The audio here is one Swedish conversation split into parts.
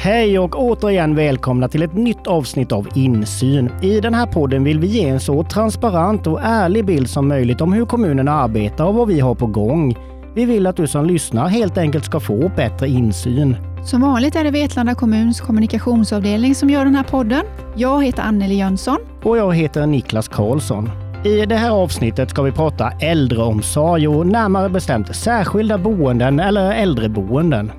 Hej och återigen välkomna till ett nytt avsnitt av Insyn. I den här podden vill vi ge en så transparent och ärlig bild som möjligt om hur kommunen arbetar och vad vi har på gång. Vi vill att du som lyssnar helt enkelt ska få bättre insyn. Som vanligt är det Vetlanda kommuns kommunikationsavdelning som gör den här podden. Jag heter Anneli Jönsson. Och jag heter Niklas Karlsson. I det här avsnittet ska vi prata äldreomsorg och närmare bestämt särskilda boenden eller äldreboenden.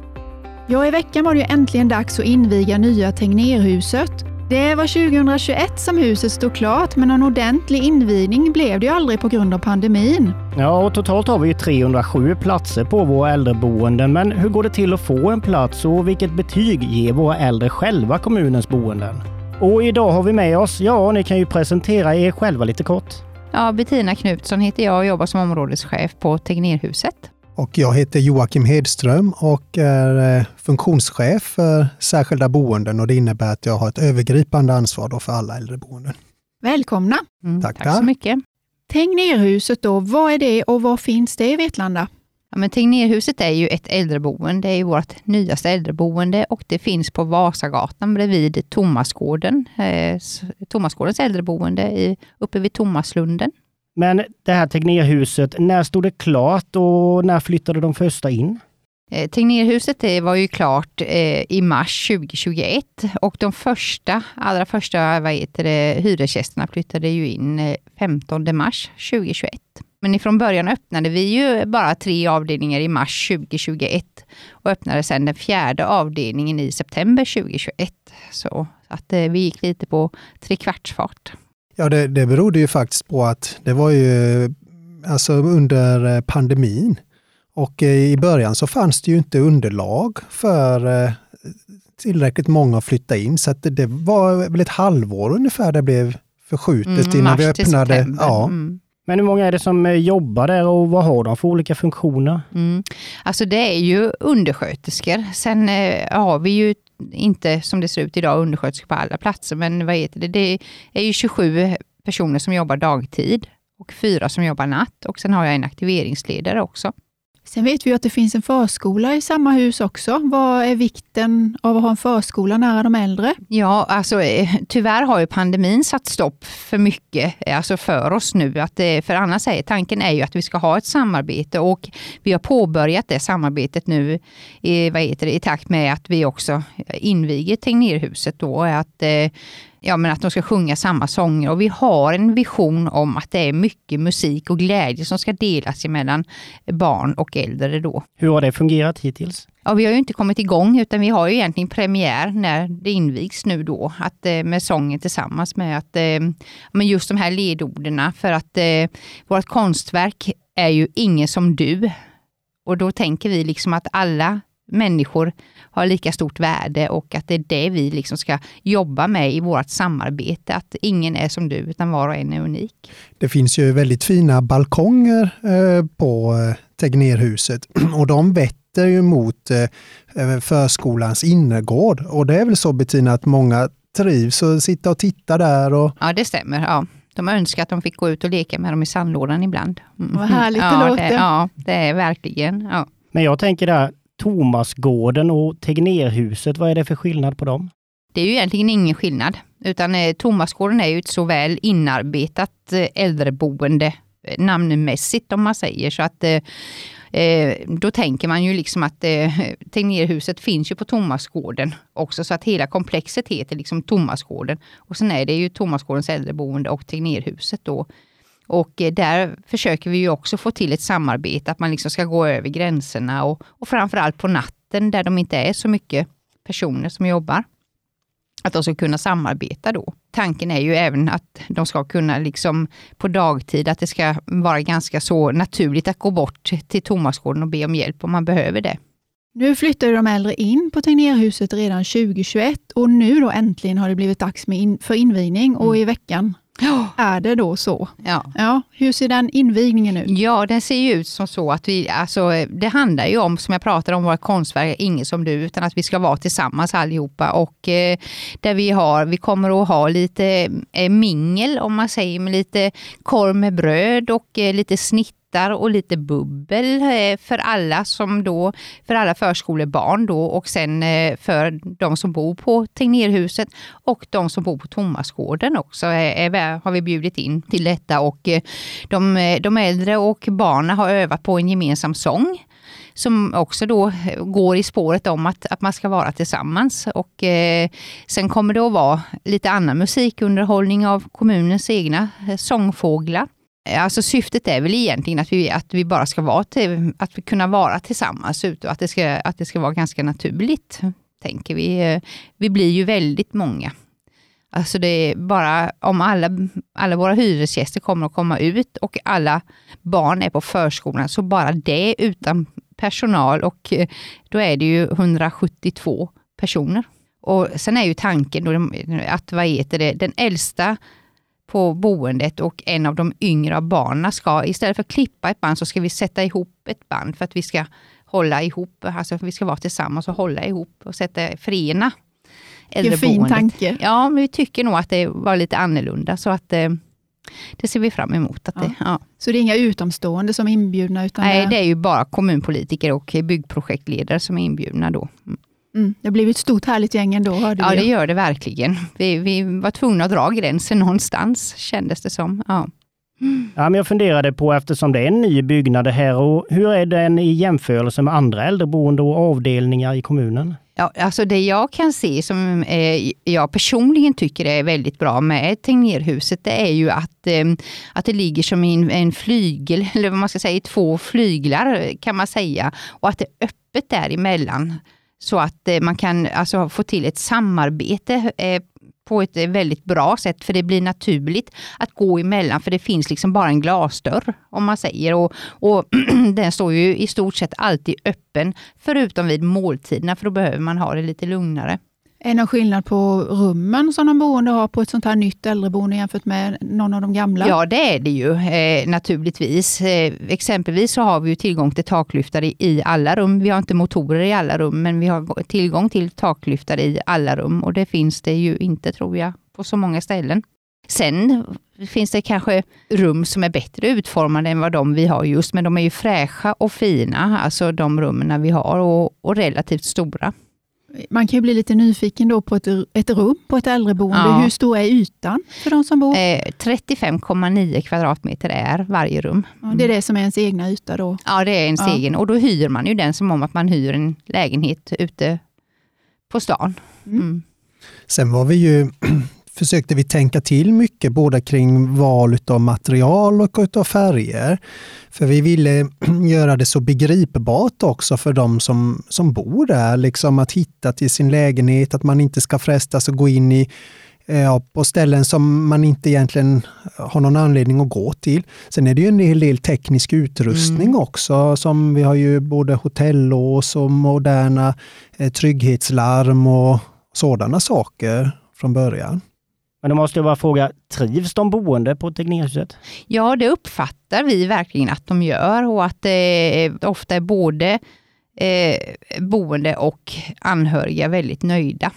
Ja, i veckan var det ju äntligen dags att inviga nya Tegnérhuset. Det var 2021 som huset stod klart, men någon ordentlig invigning blev det ju aldrig på grund av pandemin. Ja, och totalt har vi 307 platser på våra äldreboenden. Men hur går det till att få en plats och vilket betyg ger våra äldre själva kommunens boenden? Och idag har vi med oss, ja, ni kan ju presentera er själva lite kort. Ja, Bettina Knutsson heter jag och jobbar som områdeschef på Tegnérhuset. Och jag heter Joakim Hedström och är eh, funktionschef för särskilda boenden och det innebär att jag har ett övergripande ansvar för alla äldreboenden. Välkomna! Mm, tack, tack så mycket. Tegnérhuset då, vad är det och var finns det i Vetlanda? Ja, men Tegnérhuset är ju ett äldreboende. Det är vårt nyaste äldreboende och det finns på Vasagatan bredvid Tomasgården. Eh, Tomasgårdens äldreboende i, uppe vid Tomaslunden. Men det här Tegnérhuset, när stod det klart och när flyttade de första in? Eh, Tegnérhuset var ju klart eh, i mars 2021 och de första, allra första vad heter det, hyresgästerna flyttade ju in eh, 15 mars 2021. Men ifrån början öppnade vi ju bara tre avdelningar i mars 2021 och öppnade sedan den fjärde avdelningen i september 2021. Så att vi gick lite på trekvartsfart. Ja, det, det berodde ju faktiskt på att det var ju alltså under eh, pandemin. Och eh, i början så fanns det ju inte underlag för eh, tillräckligt många att flytta in. Så att det var väl ett halvår ungefär det blev förskjutet mm, innan vi öppnade. Ja. Mm. Men hur många är det som jobbar där och vad har de för olika funktioner? Mm. Alltså det är ju undersköterskor. Sen har vi ju inte som det ser ut idag undersköterskor på alla platser, men vad heter det? Det är ju 27 personer som jobbar dagtid och fyra som jobbar natt och sen har jag en aktiveringsledare också. Sen vet vi att det finns en förskola i samma hus också. Vad är vikten av att ha en förskola nära de äldre? Ja, alltså eh, tyvärr har ju pandemin satt stopp för mycket, eh, alltså för oss nu. Att, för annars är tanken är ju att vi ska ha ett samarbete och vi har påbörjat det samarbetet nu i, vad heter det, i takt med att vi också inviger Tegnérhuset då. Att, eh, ja, men att de ska sjunga samma sånger. Och vi har en vision om att det är mycket musik och glädje som ska delas mellan barn och äldre då. Hur har det fungerat hittills? Ja, vi har ju inte kommit igång utan vi har ju egentligen premiär när det invigs nu då, att, eh, med sången tillsammans med att, eh, men just de här ledorden för att eh, vårt konstverk är ju ingen som du. Och då tänker vi liksom att alla människor har lika stort värde och att det är det vi liksom ska jobba med i vårt samarbete. Att ingen är som du, utan var och en är unik. Det finns ju väldigt fina balkonger eh, på eh, Tegnérhuset och de vetter ju mot eh, förskolans innergård. Och det är väl så Bettina att många trivs och sitta och titta där? Och... Ja, det stämmer. Ja. De önskar att de fick gå ut och leka med dem i sandlådan ibland. Mm. Vad härligt det låter. Det, ja, det är verkligen. Ja. Men jag tänker där, Tomasgården och Tegnérhuset, vad är det för skillnad på dem? Det är ju egentligen ingen skillnad, utan eh, Tomasgården är ju ett så väl inarbetat eh, äldreboende eh, namnmässigt om man säger. Så att eh, eh, då tänker man ju liksom att eh, Tegnérhuset finns ju på Tomasgården också, så att hela komplexet heter liksom Tomasgården. Och sen är det ju Tomasgårdens äldreboende och Tegnérhuset då och eh, där försöker vi ju också få till ett samarbete, att man liksom ska gå över gränserna och, och framförallt på natten där de inte är så mycket personer som jobbar. Att de ska kunna samarbeta då. Tanken är ju även att de ska kunna liksom på dagtid, att det ska vara ganska så naturligt att gå bort till Tomasgården och be om hjälp om man behöver det. Nu flyttade de äldre in på Tegnérhuset redan 2021 och nu då äntligen har det blivit dags in, för invigning och mm. i veckan Oh. Är det då så? Ja. ja. Hur ser den invigningen ut? Ja, den ser ju ut som så att vi, alltså, det handlar ju om, som jag pratade om, våra konstverk, ingen som du, utan att vi ska vara tillsammans allihopa. Och eh, där vi har, vi kommer att ha lite eh, mingel, om man säger, med lite korv med bröd och eh, lite snitt tvättar och lite bubbel eh, för alla som då, för alla förskolebarn då och sen eh, för de som bor på Tegnérhuset och de som bor på Tomasgården också eh, är, har vi bjudit in till detta och de, de äldre och barnen har övat på en gemensam sång som också då går i spåret om att, att man ska vara tillsammans. Och, eh, sen kommer det att vara lite annan musikunderhållning av kommunens egna sångfåglar. Eh, alltså syftet är väl egentligen att vi, att vi bara ska vara till, att vi kunna vara tillsammans ute och att det ska, att det ska vara ganska naturligt, tänker vi. Eh, vi blir ju väldigt många. Alltså det är bara om alla, alla våra hyresgäster kommer att komma ut och alla barn är på förskolan, så bara det utan personal och eh, då är det ju 172 personer. Och sen är ju tanken då att vad heter det, den äldsta på boendet och en av de yngre barnen ska, istället för att klippa ett band, så ska vi sätta ihop ett band för att vi ska hålla ihop, alltså vi ska vara tillsammans och hålla ihop och sätta, förena äldreboendet. Vilken fin tanke. Ja, men vi tycker nog att det var lite annorlunda så att eh, det ser vi fram emot. Att ja. Det, ja. Så det är inga utomstående som är inbjudna? Utan Nej, det är ju bara kommunpolitiker och byggprojektledare som är inbjudna då. Mm. Mm, det har blivit ett stort härligt gäng ändå, hörde Ja, det gör det verkligen. Vi, vi var tvungna att dra gränsen någonstans, kändes det som. Ja. Ja, men jag funderade på, eftersom det är en ny byggnad här, och hur är den i jämförelse med andra äldreboende och avdelningar i kommunen? Ja, alltså det jag kan se som eh, jag personligen tycker är väldigt bra med Tegnérhuset, det är ju att, eh, att det ligger som en, en flygel, eller vad man ska säga, i två flyglar kan man säga. Och att det är öppet däremellan. Så att eh, man kan alltså, få till ett samarbete eh, på ett eh, väldigt bra sätt, för det blir naturligt att gå emellan, för det finns liksom bara en glasdörr, om man säger. Och, och den står ju i stort sett alltid öppen, förutom vid måltiderna, för då behöver man ha det lite lugnare. Är det någon skillnad på rummen som de boende har på ett sånt här nytt äldreboende jämfört med någon av de gamla? Ja, det är det ju eh, naturligtvis. Eh, exempelvis så har vi ju tillgång till taklyftare i, i alla rum. Vi har inte motorer i alla rum, men vi har tillgång till taklyftare i alla rum och det finns det ju inte, tror jag, på så många ställen. Sen finns det kanske rum som är bättre utformade än vad de vi har just, men de är ju fräscha och fina, alltså de rummen vi har och, och relativt stora. Man kan ju bli lite nyfiken då på ett, ett rum på ett äldreboende. Ja. Hur stor är ytan för de som bor? Eh, 35,9 kvadratmeter är varje rum. Ja, det är det som är ens egna yta då? Ja, det är ens ja. egen. Och då hyr man ju den som om att man hyr en lägenhet ute på stan. Mm. Mm. Sen var vi ju försökte vi tänka till mycket både kring val av material och av färger. För vi ville göra det så begripbart också för de som, som bor där, liksom att hitta till sin lägenhet, att man inte ska frestas att gå in i eh, ja, på ställen som man inte egentligen har någon anledning att gå till. Sen är det ju en hel del teknisk utrustning mm. också, som vi har ju både hotellås och moderna eh, trygghetslarm och sådana saker från början. Men då måste jag bara fråga, trivs de boende på Tegnérhuset? Ja, det uppfattar vi verkligen att de gör och att det ofta är både eh, boende och anhöriga väldigt nöjda.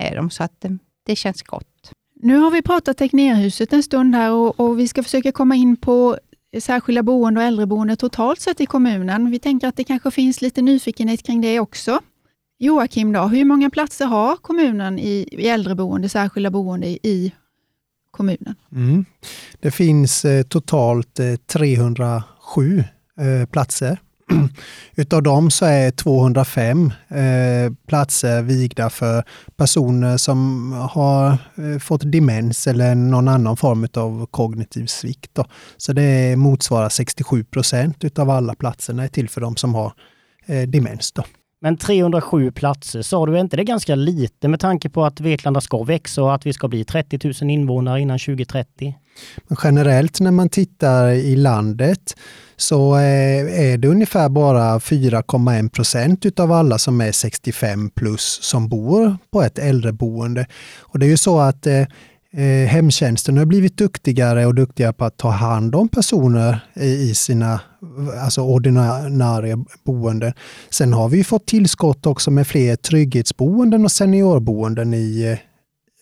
Är de, så att det, det känns gott. Nu har vi pratat Tegnérhuset en stund här och, och vi ska försöka komma in på särskilda boende och äldreboende totalt sett i kommunen. Vi tänker att det kanske finns lite nyfikenhet kring det också. Joakim, då, hur många platser har kommunen i, i äldreboende, särskilda boende i kommunen? Mm. Det finns eh, totalt eh, 307 eh, platser. Utav dem så är 205 eh, platser vigda för personer som har eh, fått demens eller någon annan form av kognitiv svikt. Då. Så det motsvarar 67 procent utav alla platserna är till för de som har eh, demens. Då. Men 307 platser, sa du inte det är ganska lite med tanke på att Vetlanda ska växa och att vi ska bli 30 000 invånare innan 2030? Men generellt när man tittar i landet så eh, är det ungefär bara 4,1 procent utav alla som är 65 plus som bor på ett äldreboende. Och det är ju så att eh, eh, hemtjänsten har blivit duktigare och duktigare på att ta hand om personer i sina alltså ordinarie boenden. Sen har vi fått tillskott också med fler trygghetsboenden och seniorboenden i, eh,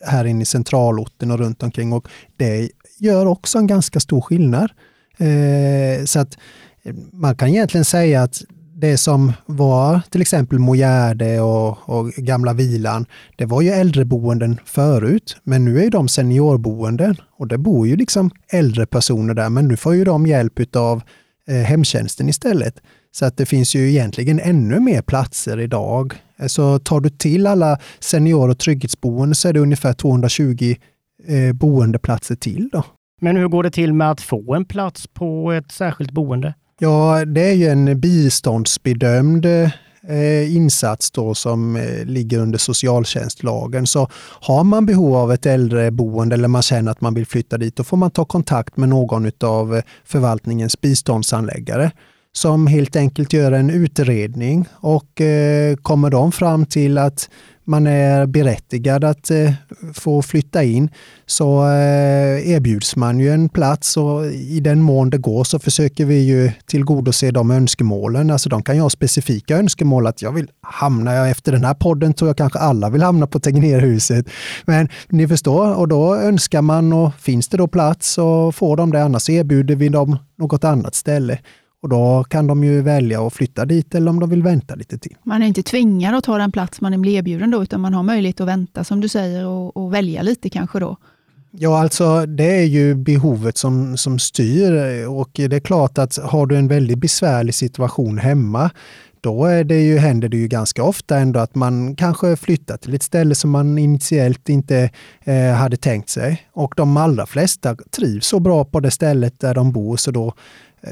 här inne i centralorten och runt omkring och det gör också en ganska stor skillnad Eh, så att eh, man kan egentligen säga att det som var till exempel Mojärde och, och Gamla Vilan, det var ju äldreboenden förut, men nu är de seniorboenden och det bor ju liksom äldre personer där, men nu får ju de hjälp av eh, hemtjänsten istället. Så att det finns ju egentligen ännu mer platser idag. Så tar du till alla senior och trygghetsboenden så är det ungefär 220 eh, boendeplatser till. Då. Men hur går det till med att få en plats på ett särskilt boende? Ja, det är ju en biståndsbedömd eh, insats då som eh, ligger under socialtjänstlagen. Så har man behov av ett äldreboende eller man känner att man vill flytta dit, då får man ta kontakt med någon av eh, förvaltningens biståndsanläggare som helt enkelt gör en utredning och kommer de fram till att man är berättigad att eh, få flytta in så eh, erbjuds man ju en plats och i den mån det går så försöker vi ju tillgodose de önskemålen. Alltså de kan ju ha specifika önskemål att jag vill hamna, efter den här podden tror jag kanske alla vill hamna på Tegnérhuset. Men ni förstår, och då önskar man och finns det då plats så får de det, annars erbjuder vi dem något annat ställe. Och då kan de ju välja att flytta dit eller om de vill vänta lite till. Man är inte tvingad att ta den plats man blir erbjuden då, utan man har möjlighet att vänta som du säger och, och välja lite kanske då. Ja, alltså det är ju behovet som, som styr och det är klart att har du en väldigt besvärlig situation hemma, då är det ju, händer det ju ganska ofta ändå att man kanske flyttar till ett ställe som man initiellt inte eh, hade tänkt sig. Och de allra flesta trivs så bra på det stället där de bor så då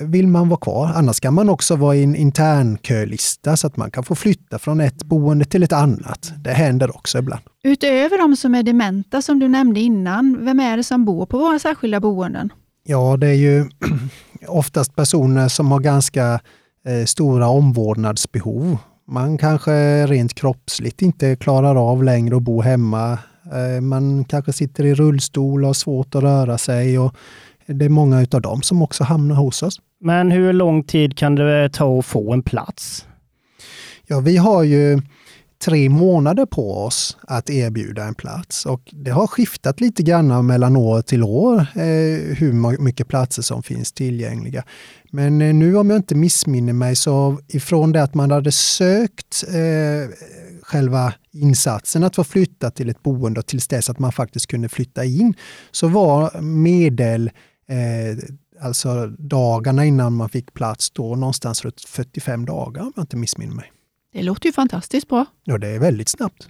vill man vara kvar. Annars kan man också vara i en internkölista så att man kan få flytta från ett boende till ett annat. Det händer också ibland. Utöver de som är dementa som du nämnde innan, vem är det som bor på våra särskilda boenden? Ja, det är ju oftast personer som har ganska eh, stora omvårdnadsbehov. Man kanske rent kroppsligt inte klarar av längre att bo hemma. Eh, man kanske sitter i rullstol och har svårt att röra sig och det är många av dem som också hamnar hos oss. Men hur lång tid kan det ta att få en plats? Ja, vi har ju tre månader på oss att erbjuda en plats och det har skiftat lite grann mellan år till år eh, hur mycket platser som finns tillgängliga. Men eh, nu om jag inte missminner mig så ifrån det att man hade sökt eh, själva insatsen att få flytta till ett boende tills dess att man faktiskt kunde flytta in så var medel eh, alltså dagarna innan man fick plats då någonstans runt 45 dagar om jag inte missminner mig. Det låter ju fantastiskt bra. Ja, det är väldigt snabbt.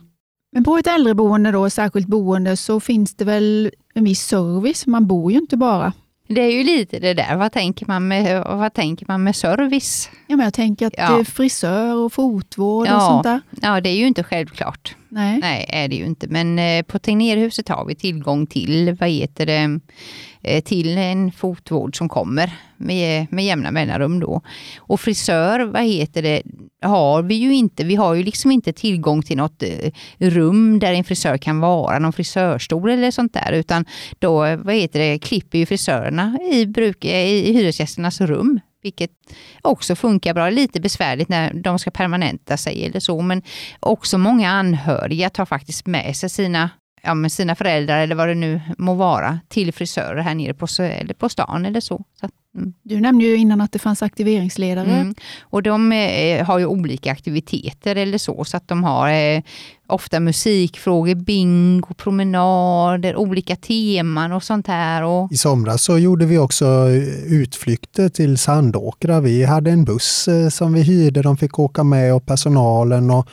Men på ett äldreboende, då, särskilt boende, så finns det väl en viss service? Man bor ju inte bara. Det är ju lite det där, vad tänker man med, vad tänker man med service? Ja, men jag tänker att ja. frisör och fotvård ja. och sånt där. Ja, det är ju inte självklart. Nej, Nej är det ju inte. Men eh, på Tegnérhuset har vi tillgång till, vad heter det, Eh, till en fotvård som kommer med, med jämna mellanrum då. Och frisör, vad heter det, har vi ju inte. Vi har ju liksom inte tillgång till något eh, rum där en frisör kan vara, någon frisörstol eller sånt där, utan då, eh, vad heter det, klipper ju frisörerna i, bruk, eh, i hyresgästernas rum vilket också funkar bra. Lite besvärligt när de ska permanenta sig eller så, men också många anhöriga tar faktiskt med sig sina ja, med sina föräldrar eller vad det nu må vara till frisörer här nere på, eller på stan eller så. så mm. Du nämnde ju innan att det fanns aktiveringsledare. Mm. Och de eh, har ju olika aktiviteter eller så, så att de har eh, ofta musikfrågor, bingo, promenader, olika teman och sånt här. Och... I somras så gjorde vi också eh, utflykter till Sandåkra. Vi hade en buss eh, som vi hyrde, de fick åka med och personalen och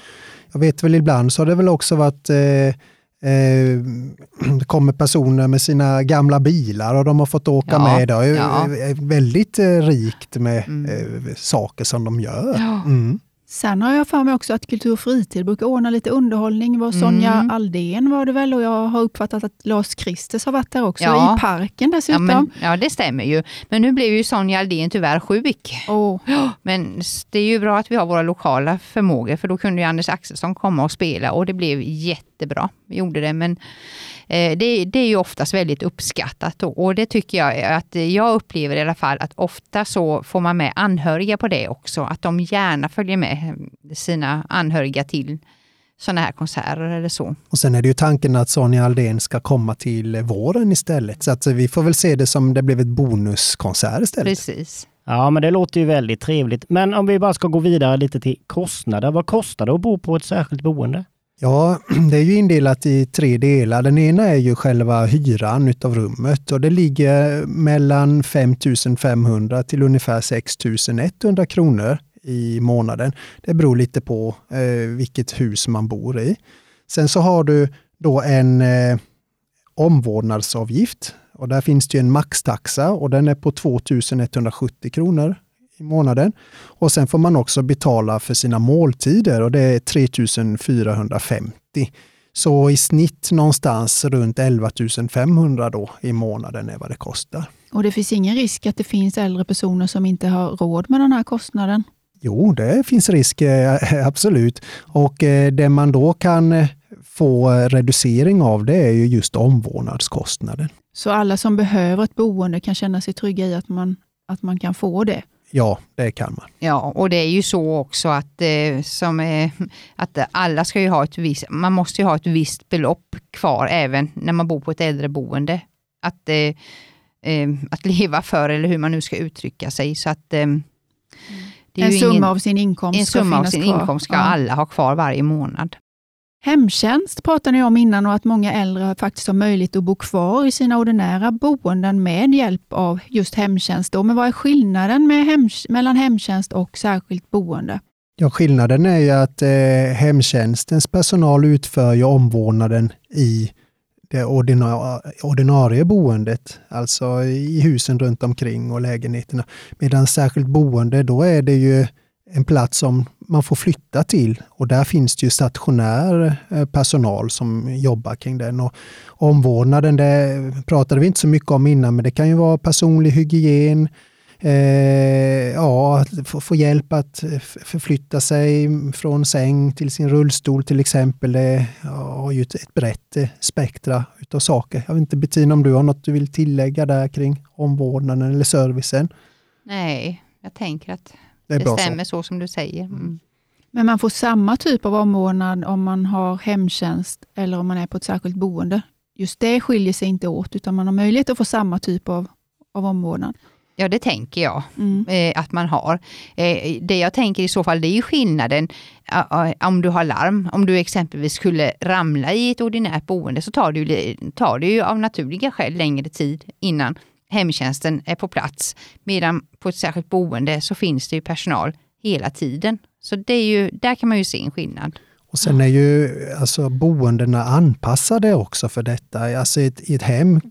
jag vet väl ibland så har det väl också varit eh, Eh, det kommer personer med sina gamla bilar och de har fått åka ja, med. Det är ja. väldigt eh, rikt med mm. Eh, saker som de gör. Ja. Mm. Sen har jag för mig också att Kultur och fritid brukar ordna lite underhållning. Var Sonja mm. Aldén var det väl och jag har uppfattat att Lars Kristers har varit där också, ja. i parken dessutom. Ja, men, ja, det stämmer ju. Men nu blev ju Sonja Aldén tyvärr sjuk. Oh. Men det är ju bra att vi har våra lokala förmågor för då kunde ju Anders Axelsson komma och spela och det blev jättebra. Vi gjorde det men det, det, är ju oftast väldigt uppskattat och det tycker jag att jag upplever i alla fall att ofta så får man med anhöriga på det också, att de gärna följer med sina anhöriga till sådana här konserter eller så. Och sen är det ju tanken att Sonja Aldén ska komma till våren istället. Så att vi får väl se det som det blev ett bonuskonsert istället. Precis. Ja, men det låter ju väldigt trevligt. Men om vi bara ska gå vidare lite till kostnader. Vad kostar det att bo på ett särskilt boende? Ja, det är ju indelat i tre delar. Den ena är ju själva hyran utav rummet och det ligger mellan 5 500 till ungefär 6 100 kronor i månaden. Det beror lite på eh, vilket hus man bor i. Sen så har du då en eh, omvårdnadsavgift och där finns det en maxtaxa och den är på 2170 kronor i månaden. Och sen får man också betala för sina måltider och det är 3450. Så i snitt någonstans runt 11 500 då i månaden är vad det kostar. Och det finns ingen risk att det finns äldre personer som inte har råd med den här kostnaden? Jo, det finns risk, eh, absolut. Och eh, det man då kan eh, få reducering av det är ju just omvårdnadskostnaden. Så alla som behöver ett boende kan känna sig trygga i att man, att man kan få det? Ja, det kan man. Ja, och det är ju så också att, eh, som, eh, att alla ska ju ha ett visst, man måste ju ha ett visst belopp kvar även när man bor på ett äldreboende. Att, eh, att leva för eller hur man nu ska uttrycka sig. Så att, en summa ingen, av sin inkomst en ska summa av sin kvar. inkomst ska Ja. alla ha kvar varje månad. Hemtjänst pratade ni om innan och att många äldre faktiskt har möjlighet att bo kvar i sina ordinära boenden med hjälp av just hemtjänst. Men vad är skillnaden med mellan hemtjänst och särskilt boende? Ja, skillnaden är ju att eh, hemtjänstens personal utför ju omvårdnaden i det ordina ordinarie boendet, alltså i husen runt omkring och lägenheterna. Medan särskilt boende, då är det ju en plats som man får flytta till och där finns det ju stationär eh, personal som jobbar kring den. Och omvårdnaden, det pratade vi inte så mycket om innan, men det kan ju vara personlig hygien, eh, ja, att få, få hjälp att förflytta sig från säng till sin rullstol till exempel. Det har ju ett, ett brett eh, spektra utav saker. Jag vet inte Bettina om du har något du vill tillägga där kring omvårdnaden eller servicen? Nej, jag tänker att det är det bra så. stämmer så. som du säger. Mm. Men man får samma typ av omvårdnad om man har hemtjänst eller om man är på ett särskilt boende. Just det skiljer sig inte åt, utan man har möjlighet att få samma typ av, av omvårdnad. Ja, det tänker jag. Mm. eh, att man har. Eh, det jag tänker i så fall, det är ju skillnaden eh, om du har larm. Om du exempelvis skulle ramla i ett ordinärt boende så tar det, ju, tar det ju av naturliga skäl längre tid innan hemtjänsten är på plats. Medan på ett särskilt boende så finns det ju personal hela tiden. Så det är ju, där kan man ju se en skillnad. Och sen är ju alltså, boendena anpassade också för detta. Alltså i ett, i ett hem,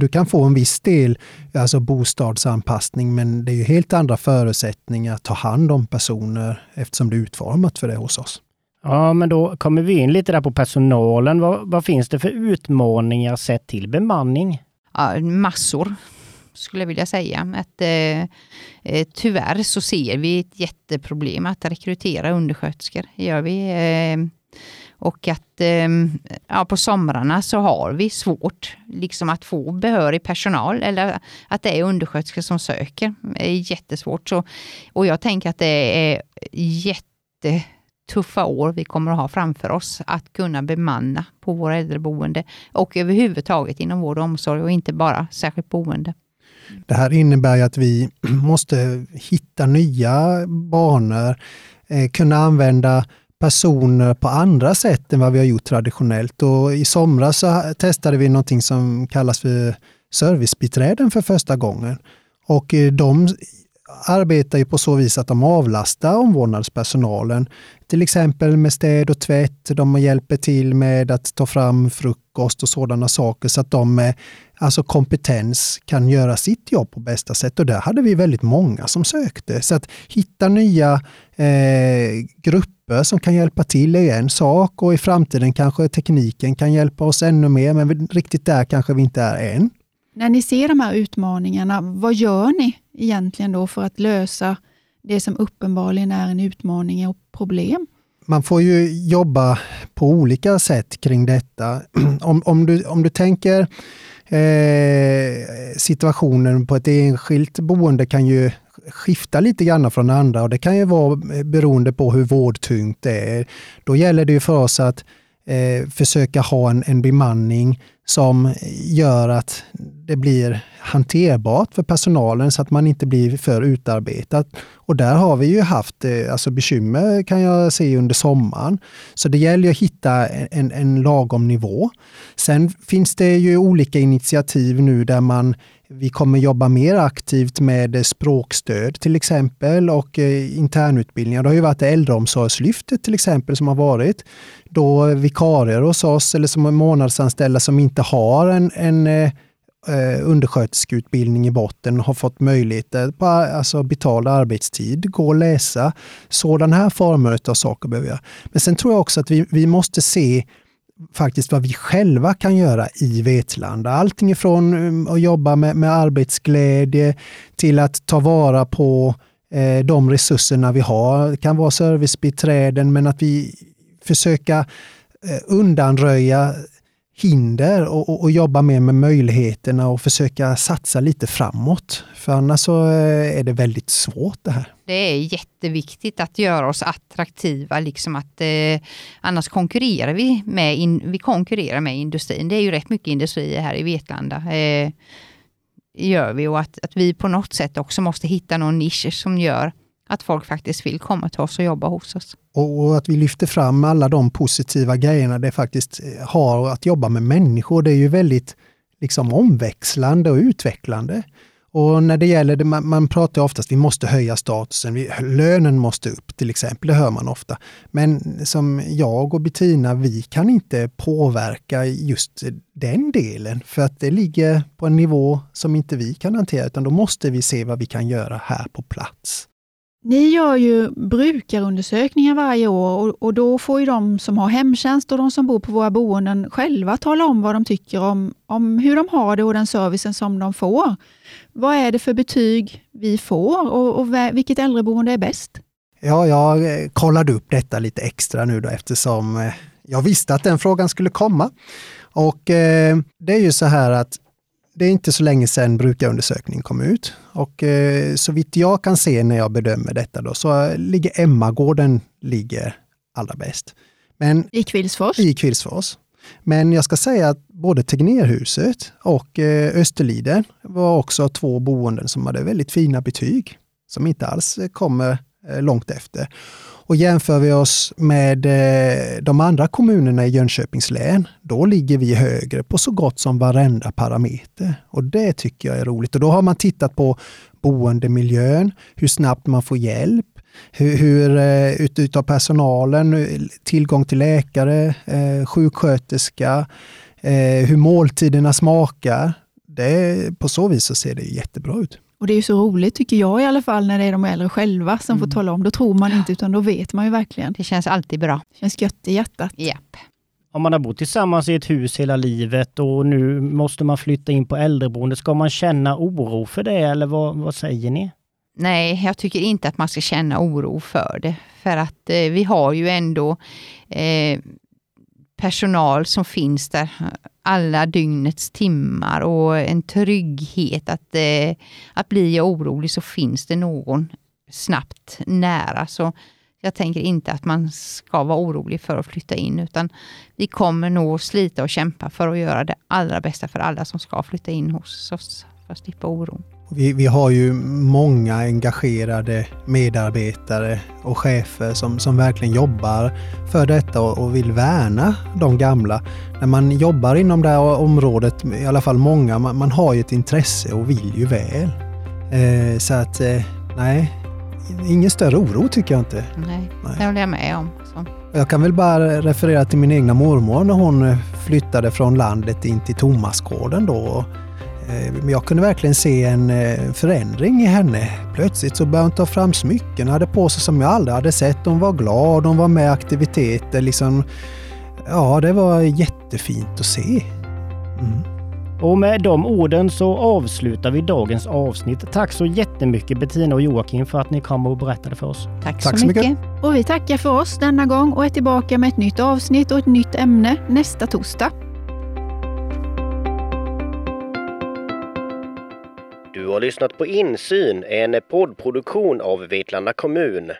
du kan få en viss del alltså bostadsanpassning men det är ju helt andra förutsättningar att ta hand om personer eftersom det är utformat för det hos oss. Ja, men då kommer vi in lite där på personalen. Vad, vad finns det för utmaningar sett till bemanning? Ja, massor skulle jag vilja säga. Att, eh, eh, tyvärr så ser vi ett jätteproblem att rekrytera undersköterskor. Gör vi. Eh, och att eh, ja, på somrarna så har vi svårt liksom att få behörig personal eller att det är undersköterskor som söker. Det är jättesvårt. Så, och jag tänker att det är jätte tuffa år vi kommer att ha framför oss att kunna bemanna på våra äldreboende och överhuvudtaget inom vård och omsorg och inte bara särskilt boende. Det här innebär ju att vi måste hitta nya banor, eh, kunna använda personer på andra sätt än vad vi har gjort traditionellt. Och I somras så testade vi någonting som kallas för servicebiträden för första gången. Och eh, de arbetar ju på så vis att de avlastar omvårdnadspersonalen. Till exempel med städ och tvätt. De hjälper till med att ta fram frukost och sådana saker så att de med alltså kompetens kan göra sitt jobb på bästa sätt. Och där hade vi väldigt många som sökte. Så att hitta nya eh, grupper som kan hjälpa till är en sak och i framtiden kanske tekniken kan hjälpa oss ännu mer men riktigt där kanske vi inte är än. När ni ser de här utmaningarna, vad gör ni egentligen då för att lösa det som uppenbarligen är en utmaning och problem? man får ju jobba på olika sätt kring detta. Om, om, du, om du tänker eh, situationen på ett enskilt boende kan ju skifta lite grann från andra och det kan ju vara eh, beroende på hur vårdtungt det är. Då gäller det ju för oss att eh, försöka ha en, en bemanning som gör att det blir hanterbart för personalen så att man inte blir för utarbetad. Och där har vi ju haft eh, alltså bekymmer kan jag se under sommaren. Så det gäller att hitta en, en lagom nivå. Sen finns det ju olika initiativ nu där man vi kommer jobba mer aktivt med språkstöd till exempel och eh, internutbildningar. Det har ju varit äldreomsorgslyftet till exempel som har varit. Då vikarier hos oss eller som månadsanställda som inte inte har en, en eh, undersköterskeutbildning i botten har fått möjligheter på alltså betald arbetstid, gå och läsa. Sådana här former av saker behöver jag. Men sen tror jag också att vi, vi måste se faktiskt vad vi själva kan göra i Vetlanda. Allting ifrån eh, att jobba med, med arbetsglädje till att ta vara på eh, de resurserna vi har. Det kan vara servicebiträden men att vi försöka eh, undanröja hinder och, och, och, jobba mer med möjligheterna och försöka satsa lite framåt. För annars så eh, är det väldigt svårt det här. Det är jätteviktigt att göra oss attraktiva, liksom att eh, annars konkurrerar vi med, in, vi konkurrerar med industrin. Det är ju rätt mycket industrier här i Vetlanda. Eh, gör vi och att, att vi på något sätt också måste hitta någon nisch som gör att folk faktiskt vill komma till oss och jobba hos oss. Och att vi lyfter fram alla de positiva grejerna det faktiskt eh, har att jobba med människor, det är ju väldigt liksom omväxlande och utvecklande. Och när det gäller det, man, man pratar oftast, vi måste höja statusen, vi, lönen måste upp till exempel, det hör man ofta. Men som jag och Bettina, vi kan inte påverka just den delen för att det ligger på en nivå som inte vi kan hantera, utan då måste vi se vad vi kan göra här på plats. Ni gör ju brukarundersökningar varje år och, och, då får ju de som har hemtjänst och de som bor på våra boenden själva tala om vad de tycker om, om hur de har det och den servicen som de får. Vad är det för betyg vi får och, och vilket äldreboende är bäst? Ja, jag eh, kollade upp detta lite extra nu då eftersom eh, jag visste att den frågan skulle komma. Och eh, det är ju så här att det är inte så länge sedan brukarundersökningen kom ut och eh, så vitt jag kan se när jag bedömer detta då så ligger Emmagården ligger allra bäst. Men, I Kvillsfors? I Kvillsfors. Men jag ska säga att både Tegnérhuset och eh, Österliden var också två boenden som hade väldigt fina betyg som inte alls kommer Eh, långt efter. Och jämför vi oss med eh, de andra kommunerna i Jönköpings län, då ligger vi högre på så gott som varenda parameter. Och det tycker jag är roligt. Och då har man tittat på boendemiljön, hur snabbt man får hjälp, hur, eh, hur utav personalen, tillgång till läkare, eh, sjuksköterska, hur måltiderna smakar. Det, på så vis så ser det jättebra ut. Och Det är ju så roligt, tycker jag i alla fall, när det är de äldre själva som mm. får tala om. Då tror man inte, utan då vet man ju verkligen. Det känns alltid bra. Det känns gött i hjärtat. Japp. Om man har bott tillsammans i ett hus hela livet och nu måste man flytta in på äldreboende, ska man känna oro för det eller vad, vad säger ni? Nej, jag tycker inte att man ska känna oro för det. För att eh, vi har ju ändå eh, personal som finns där alla dygnets timmar och en trygghet att, eh, att bli orolig så finns det någon snabbt nära. Så jag tänker inte att man ska vara orolig för att flytta in, utan vi kommer nog slita och kämpa för att göra det allra bästa för alla som ska flytta in hos oss, för att slippa oron. Vi, vi, har ju många engagerade medarbetare och chefer som, som verkligen jobbar för detta och, och, vill värna de gamla. När man jobbar inom det här området, i alla fall många, man, man har ju ett intresse och vill ju väl. Eh, så att, eh, nej, ingen större oro tycker jag inte. Nej, nej. det håller jag med om. Så. Jag kan väl bara referera till min egna mormor när hon flyttade från landet in till Tomasgården då Eh, jag kunde verkligen se en eh, förändring i henne. Plötsligt så började hon ta fram smycken, hade på sig som jag aldrig hade sett. Hon var glad, hon var med i aktiviteter. Liksom. Ja, det var jättefint att se. Mm. Och med de orden så avslutar vi dagens avsnitt. Tack så jättemycket Bettina och Joakim för att ni kom och berättade för oss. Tack, Tack så, mycket. mycket. Och vi tackar för oss denna gång och är tillbaka med ett nytt avsnitt och ett nytt ämne nästa torsdag. Du har lyssnat på Insyn, en poddproduktion av Vetlanda kommun.